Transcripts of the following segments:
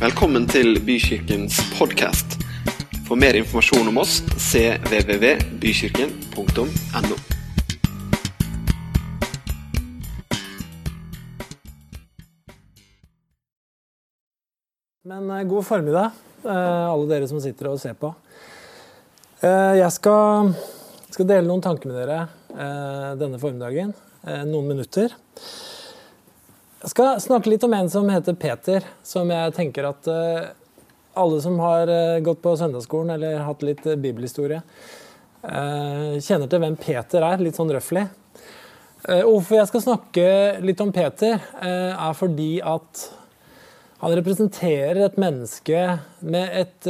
Velkommen til Bykirkens podkast. For mer informasjon om oss cvvvbykirken.no. Men eh, god formiddag, eh, alle dere som sitter og ser på. Eh, Jeg skal, skal dele noen tanker med dere denne formiddagen. Noen minutter. Jeg skal snakke litt om en som heter Peter, som jeg tenker at eh, alle som har eh, gått på søndagsskolen eller hatt litt eh, bibelhistorie, kjenner til hvem Peter er, litt sånn røffelig. Eh, Hvorfor jeg skal snakke litt om Peter, er fordi at han representerer et menneske med et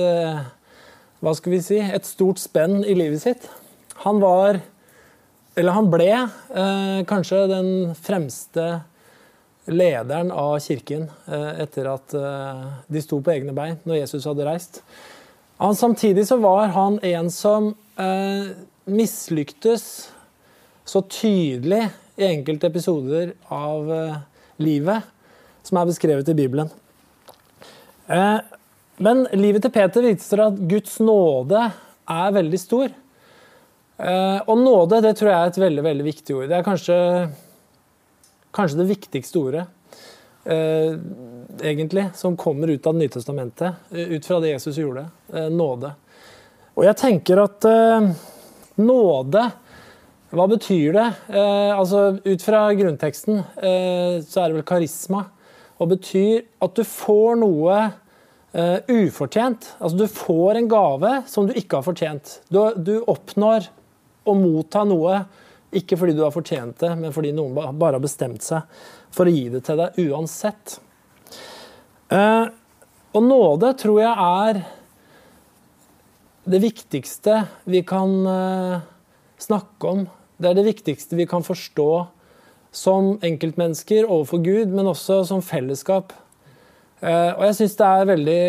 hva skal vi si, et stort spenn i livet sitt. Han var, eller han ble, kanskje den fremste lederen av kirken eh, etter at eh, de sto på egne bein når Jesus hadde reist. Han, samtidig så var han en som eh, mislyktes så tydelig i enkelte episoder av eh, livet som er beskrevet i Bibelen. Eh, men livet til Peter viser at Guds nåde er veldig stor. Eh, og nåde det tror jeg er et veldig veldig viktig ord. Det er kanskje, kanskje det viktigste ordet eh, egentlig, som kommer ut av Nytestamentet, testamentet, ut fra det Jesus gjorde. Eh, nåde. Og jeg tenker at eh, nåde hva betyr det? Eh, altså, ut fra grunnteksten eh, så er det vel karisma. Og betyr at du får noe eh, ufortjent. Altså du får en gave som du ikke har fortjent. Du, du oppnår å motta noe ikke fordi du har fortjent det, men fordi noen bare har bestemt seg for å gi det til deg uansett. Eh, og nåde tror jeg er det viktigste vi kan eh, snakke om. Det er det viktigste vi kan forstå som enkeltmennesker overfor Gud, men også som fellesskap. Eh, og jeg syns det er veldig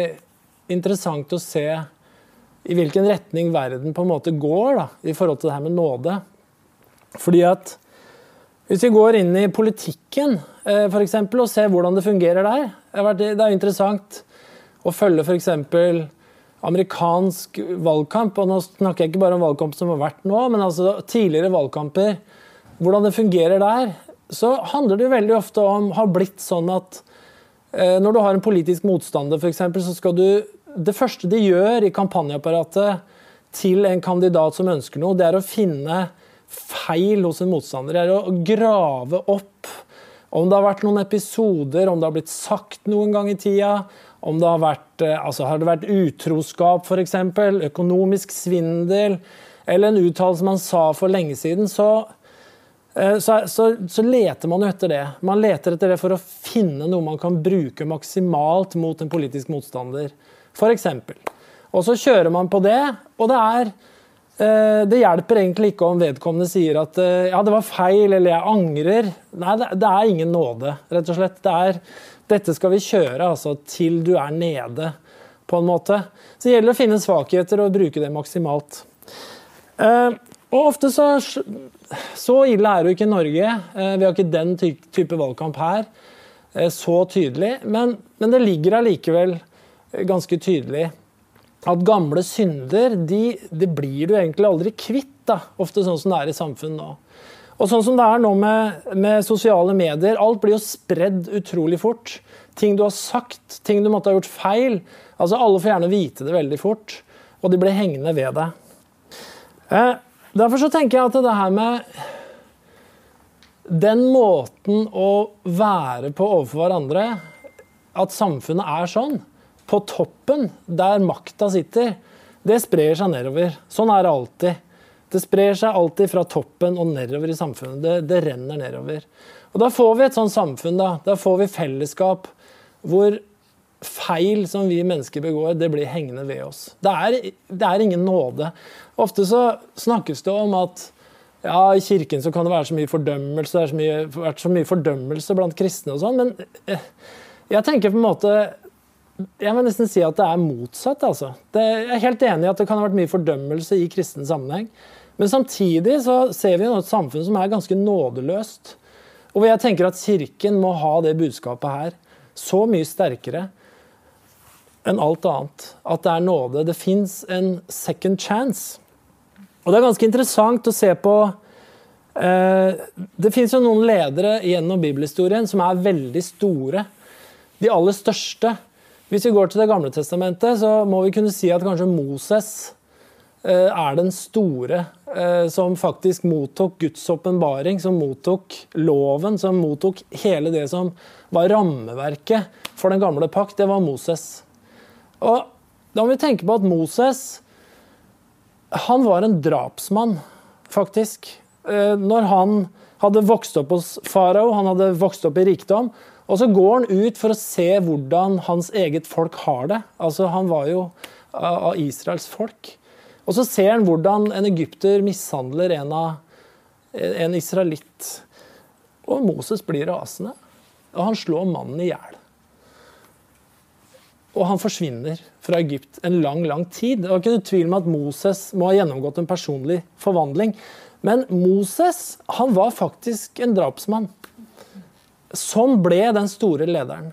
interessant å se i hvilken retning verden på en måte går da, i forhold til det her med nåde. Fordi at hvis vi går inn i politikken eh, for eksempel, og ser hvordan det fungerer der Det er interessant å følge f.eks. amerikansk valgkamp. Og nå snakker jeg ikke bare om valgkamp som har vært nå, men altså tidligere valgkamper. Hvordan det fungerer der. Så handler det veldig ofte om har blitt sånn at eh, når du har en politisk motstander, f.eks., så skal du Det første de gjør i kampanjeapparatet til en kandidat som ønsker noe, det er å finne feil hos en motstander. Det er å grave opp om det har vært noen episoder, om det har blitt sagt noen gang i tida, om det har vært, eh, altså har det vært utroskap f.eks., økonomisk svindel, eller en uttalelse man sa for lenge siden, så, eh, så, så, så leter man jo etter det. Man leter etter det for å finne noe man kan bruke maksimalt mot en politisk motstander, f.eks. Og så kjører man på det, og det er Det hjelper egentlig ikke om vedkommende sier at eh, ja, det var feil, eller jeg angrer. Nei, det, er ingen nåde, rett og slett. Det er, dette skal vi kjøre altså, til du er nede, på en måte. Så det gjelder å finne svakheter og bruke det maksimalt. Eh, og ofte så Så ille er det jo ikke i Norge. Eh, vi har ikke den type valgkamp her eh, så tydelig. Men, men det ligger allikevel eh, ganske tydelig at gamle synder de, de blir du egentlig aldri kvitt. da, Ofte sånn som det er i samfunnet nå. Og sånn som det er nå med, med sosiale medier. Alt blir jo spredd utrolig fort. Ting du har sagt, ting du måtte ha gjort feil. altså Alle får gjerne vite det veldig fort, og de blir hengende ved deg. Eh, derfor så tenker jeg at det her med den måten å være på overfor hverandre, at samfunnet er sånn, på toppen, der makta sitter, det sprer seg nedover. Sånn er det alltid. Det sprer seg alltid fra toppen og nedover i samfunnet. Det, det renner nedover. Og Da får vi et sånt samfunn. Da Da får vi fellesskap hvor feil som vi mennesker begår, det blir hengende ved oss. Det er, det er ingen nåde. Ofte så snakkes det om at ja, i kirken så kan det være så mye fordømmelse, det har vært så mye fordømmelse blant kristne og sånn, men eh, jeg tenker på en måte jeg vil nesten si at det er motsatt. altså. Det, jeg er helt enig i at det kan ha vært mye fordømmelse i kristen sammenheng. Men samtidig så ser vi et samfunn som er ganske nådeløst. Og jeg tenker at Kirken må ha det budskapet her så mye sterkere. enn alt annet. At det er nåde. Det fins en second chance. Og det er ganske interessant å se på eh, Det fins jo noen ledere gjennom bibelhistorien som er veldig store. De aller største. Hvis vi går til Det gamle testamentet, så må vi kunne si at kanskje Moses eh, er den store eh, som faktisk mottok Guds åpenbaring, som mottok loven, som mottok hele det som var rammeverket for den gamle pakt. Det var Moses. Og da må vi tenke på at Moses han var en drapsmann, faktisk. Eh, når han hadde vokst opp hos farao, han hadde vokst opp i rikdom, og så går han ut for å se hvordan hans eget folk har det. Altså, Han var jo av Israels folk. Og så ser han hvordan en egypter mishandler en, av, en israelitt. Og Moses blir rasende. Og han slår mannen i hjel. Og han forsvinner fra Egypt en lang, lang tid. Det var ikke noe tvil om at Moses må ha gjennomgått en personlig forvandling. Men Moses han var faktisk en drapsmann. Som ble den store lederen.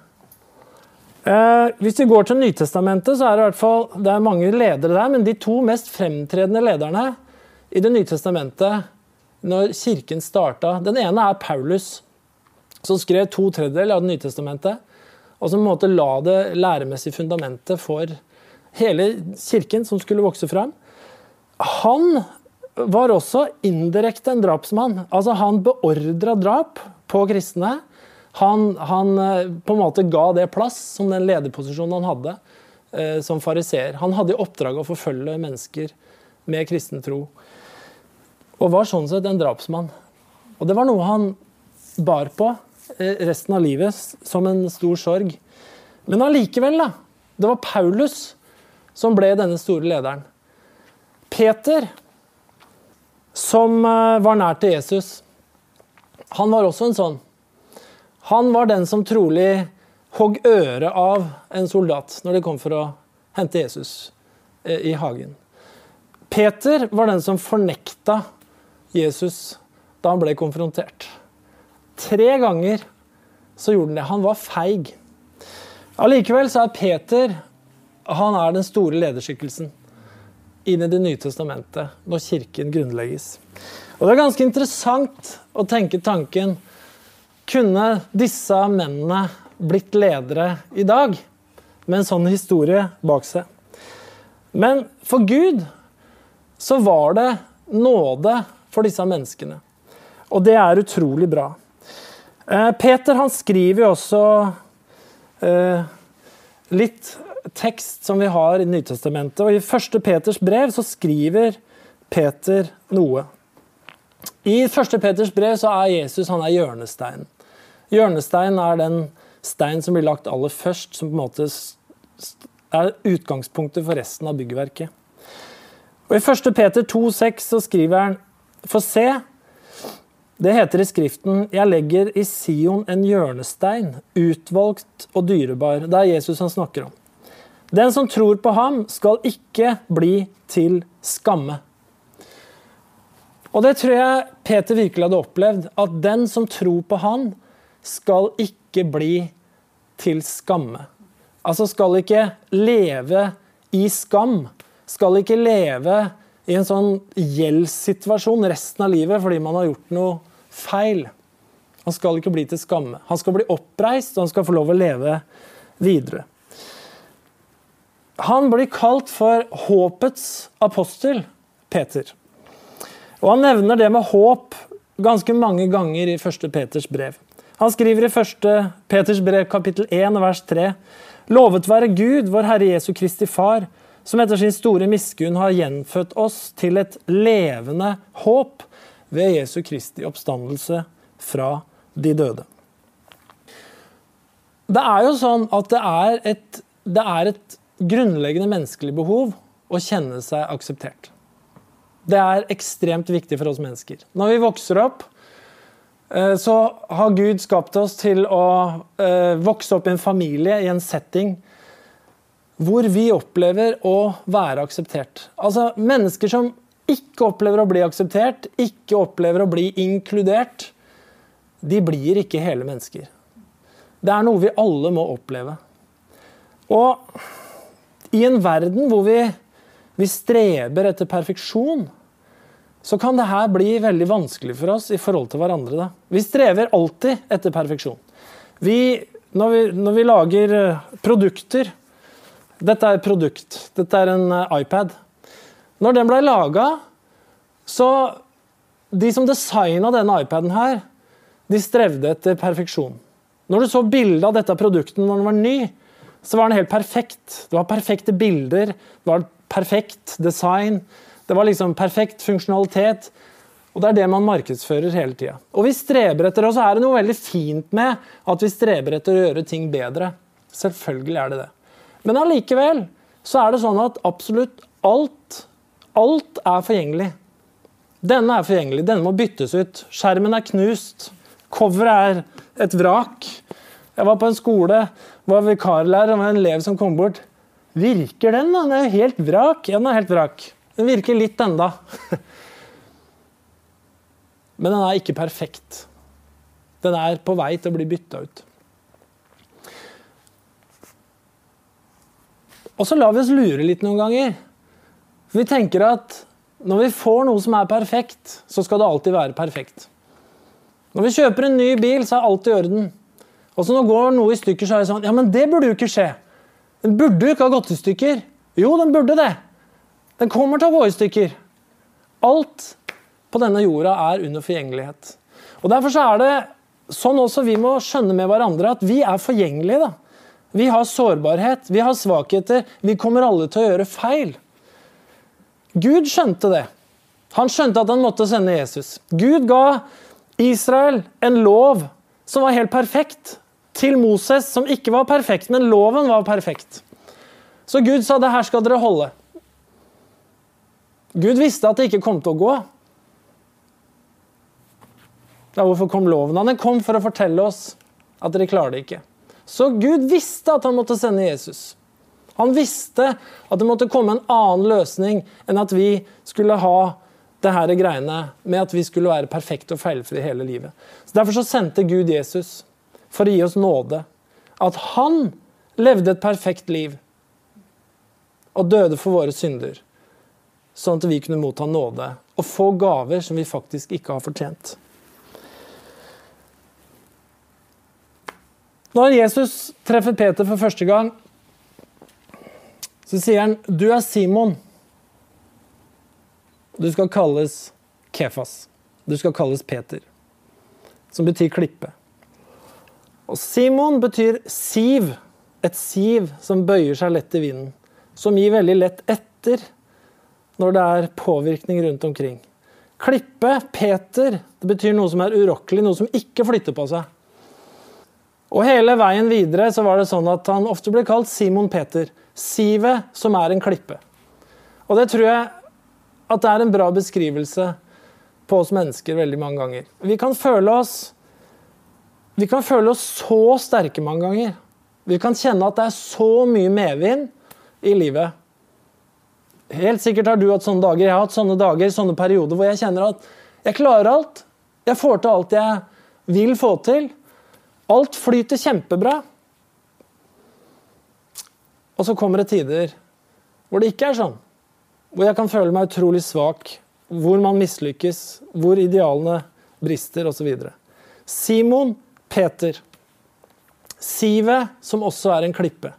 Eh, hvis vi går til Nytestamentet, så er det i hvert fall, det er mange ledere der, men de to mest fremtredende lederne i Det nye testamentet når kirken starta Den ene er Paulus, som skrev to tredjedeler av Det nye testamentet og som på en måte la det læremessige fundamentet for hele kirken som skulle vokse fram. Han var også indirekte en drapsmann. Altså Han beordra drap på kristne. Han, han, eh, på en måte ga det plass som den lederposisjonen han hadde eh, som fariseer. Han hadde i oppdrag å forfølge mennesker med kristen tro. Og var sånn sett en drapsmann. Og det var noe han bar på Eh, resten av livet som en stor sorg. Men allikevel, da. Det var Paulus som ble denne store lederen. Peter, som eh, var nær til Jesus, han var også en sånn. Han var den som trolig hogg øret av en soldat når de kom for å hente Jesus eh, i hagen. Peter var den som fornekta Jesus da han ble konfrontert. Tre ganger så gjorde han det. Han var feig. Allikevel så er Peter han er den store lederskikkelsen inn i Det nye testamentet når kirken grunnlegges. Og Det er ganske interessant å tenke tanken Kunne disse mennene blitt ledere i dag med en sånn historie bak seg? Men for Gud så var det nåde for disse menneskene. Og det er utrolig bra. Eh, Peter han skriver jo også eh, litt tekst som vi har i Nytestamentet. Og I første Peters brev så skriver Peter noe. I første Peters brev så er Jesus han er hjørnesteinen. Hjørnestein er den stein som blir lagt aller først, som på en måte er utgangspunktet for resten av byggverket. Og I 1. Peter 2,6 så skriver han For se, det heter i Skriften 'Jeg legger i Sion en hjørnestein, utvalgt og dyrebar'. Det er Jesus han snakker om. Den som tror på ham, skal ikke bli til skamme. Og det tror jeg Peter virkelig hadde opplevd. At den som tror på han, skal ikke bli til skamme. Altså skal ikke leve i skam. Skal ikke leve i en sånn gjeldssituasjon resten av livet fordi man har gjort noe feil. Han skal ikke bli til skamme. Han skal bli oppreist, og han skal få lov å leve videre. Han blir kalt for håpets apostel, Peter. Og Han nevner det med håp ganske mange ganger i 1. Peters brev. Han skriver i 1. Peters brev kapittel 1 vers 3.: Lovet være Gud, vår Herre Jesu Kristi Far, som etter sin store miskunn har gjenfødt oss til et levende håp ved Jesu Kristi oppstandelse fra de døde. Det er jo sånn at det er et, det er et grunnleggende menneskelig behov å kjenne seg akseptert. Det er ekstremt viktig for oss mennesker. Når vi vokser opp, så har Gud skapt oss til å eh, vokse opp i en familie, i en setting, hvor vi opplever å være akseptert. Altså Mennesker som ikke opplever å bli akseptert, ikke opplever å bli inkludert, de blir ikke hele mennesker. Det er noe vi alle må oppleve. Og i en verden hvor vi, vi streber etter perfeksjon, så kan det her bli veldig vanskelig for oss i forhold til hverandre. Da. Vi strever alltid etter perfeksjon. Vi, når, vi, når, vi, lager eh, produkter Dette er et produkt. Dette er en eh, iPad. Når den ble laga, så De som designa denne iPaden her, de strevde etter perfeksjon. Når du så bildet av dette produktet når den var ny, så var den helt perfekt. Det var perfekte bilder, det var perfekt design. Det var liksom perfekt funksjonalitet. Og det er det man markedsfører hele tida. Og vi streber etter, og så er det noe veldig fint med at vi streber etter å gjøre ting bedre. Selvfølgelig er det det. Men allikevel så er det sånn at absolutt alt, alt er forgjengelig. Denne er forgjengelig, denne må byttes ut. Skjermen er knust. Coveret er et vrak. Jeg var på en skole, var vikarlærer, og var en elev som kom bort. Virker den? da? Den er jo helt vrak. Ja, den er helt vrak. Den virker litt enda. Men den er ikke perfekt. Den er på vei til å bli bytta ut. Og så lar vi oss lure litt noen ganger. Vi tenker at når vi får noe som er perfekt, så skal det alltid være perfekt. Når vi kjøper en ny bil, så er alt i orden. Og så når går noe i stykker, så er det sånn Ja, men det burde jo ikke skje. Den burde jo ikke ha gått i stykker. Jo, den burde det. Den kommer til å gå i stykker. Alt på denne jorda er under forgjengelighet. Og Derfor så er det sånn også vi må skjønne med hverandre at vi er forgjengelige. da. Vi har sårbarhet, vi har svakheter, vi kommer alle til å gjøre feil. Gud skjønte det. Han skjønte at han måtte sende Jesus. Gud ga Israel en lov som var helt perfekt, til Moses, som ikke var perfekt, men loven var perfekt. Så Gud sa det her skal dere holde. Gud visste at det ikke kom til å gå. Da hvorfor kom loven? Den kom for å fortelle oss at dere klarer det ikke. Så Gud visste at han måtte sende Jesus. Han visste at det måtte komme en annen løsning enn at vi skulle ha det her greiene med at vi skulle være perfekte og feilfrie hele livet. Så Derfor så sendte Gud Jesus for å gi oss nåde. At han levde et perfekt liv og døde for våre synder sånn at vi kunne motta nåde og få gaver som vi faktisk ikke har fortjent. Når Jesus treffer Peter for første gang, så sier han, 'Du er Simon. Du skal kalles Kefas. Du skal kalles Peter.' Som betyr klippe. Og Simon betyr siv. Et siv som bøyer seg lett i vinden. Som gir veldig lett etter når det er påvirkning rundt omkring. Klippe, Peter, det betyr noe som er urokkelig, noe som ikke flytter på seg. Og hele veien videre så var det sånn at han ofte ble kalt Simon Peter. Sivet som er en klippe. Og det tror jeg at det er en bra beskrivelse på oss mennesker veldig mange ganger. Vi kan føle oss vi kan føle oss så sterke mange ganger. Vi kan kjenne at det er så mye medvind i livet Helt sikkert har du hatt sånne dager. Jeg har hatt sånne dager, sånne perioder hvor jeg kjenner at jeg klarer alt. Jeg får til alt jeg vil få til. Alt flyter kjempebra. Og så kommer det tider hvor det ikke er sånn. Hvor jeg kan føle meg utrolig svak. Hvor man mislykkes. Hvor idealene brister, osv. Simon Peter. Sivet, som også er en klippe.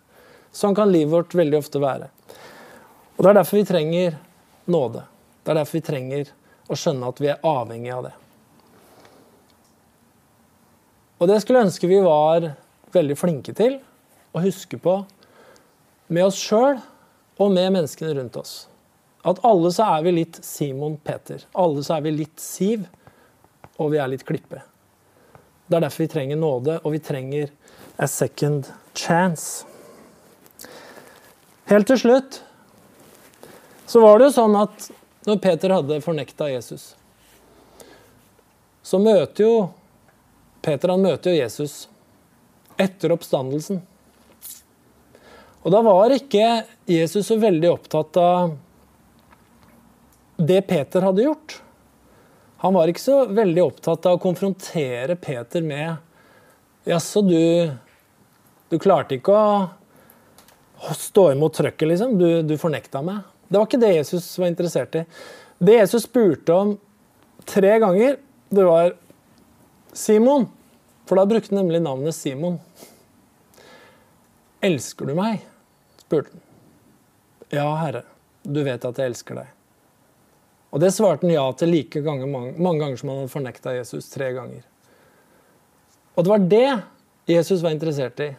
Sånn kan livet vårt veldig ofte være. Og Det er derfor vi trenger nåde. Det er derfor vi trenger å skjønne at vi er avhengig av det. Og det skulle jeg ønske vi var veldig flinke til å huske på med oss sjøl og med menneskene rundt oss. At alle så er vi litt Simon Peter. Alle så er vi litt Siv, og vi er litt Klippe. Det er derfor vi trenger nåde, og vi trenger a second chance. Helt til slutt så var det jo sånn at når Peter hadde fornekta Jesus, så møter jo Peter han møter jo Jesus etter oppstandelsen. Og da var ikke Jesus så veldig opptatt av det Peter hadde gjort. Han var ikke så veldig opptatt av å konfrontere Peter med Jaså, du, du klarte ikke å stå imot trøkket, liksom. Du, du fornekta meg. Det var ikke det Jesus var interessert i. Det Jesus spurte om tre ganger, det var Simon. For da brukte han nemlig navnet Simon. Elsker du meg? spurte han. Ja, Herre, du vet at jeg elsker deg. Og det svarte han ja til like mange, mange ganger som han hadde fornekta Jesus. Tre ganger. Og det var det Jesus var interessert i.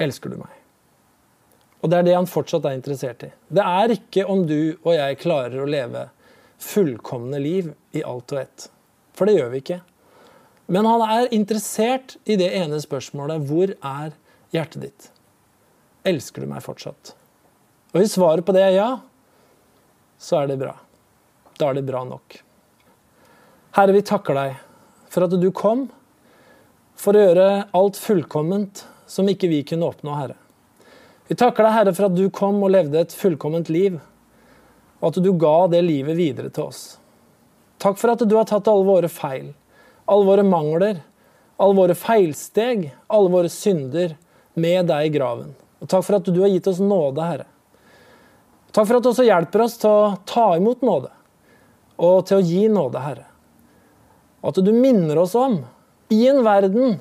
Elsker du meg? Og det er det han fortsatt er interessert i. Det er ikke om du og jeg klarer å leve fullkomne liv i alt og ett. For det gjør vi ikke. Men han er interessert i det ene spørsmålet hvor er hjertet ditt? Elsker du meg fortsatt? Og hvis svaret på det er ja, så er det bra. Da er det bra nok. Herre, vi takker deg for at du kom for å gjøre alt fullkomment som ikke vi kunne oppnå, Herre. Vi takker deg, Herre, for at du kom og levde et fullkomment liv, og at du ga det livet videre til oss. Takk for at du har tatt alle våre feil, alle våre mangler, alle våre feilsteg, alle våre synder med deg i graven. Og takk for at du har gitt oss nåde, Herre. Takk for at du også hjelper oss til å ta imot nåde og til å gi nåde, Herre. Og at du minner oss om, i en verden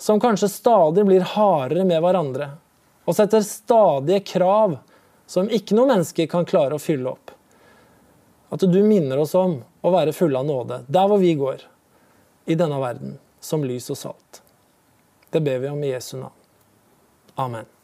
som kanskje stadig blir hardere med hverandre, og setter stadige krav som ikke noe menneske kan klare å fylle opp. At du minner oss om å være fulle av nåde der hvor vi går i denne verden, som lys og salt. Det ber vi om i Jesu navn. Amen.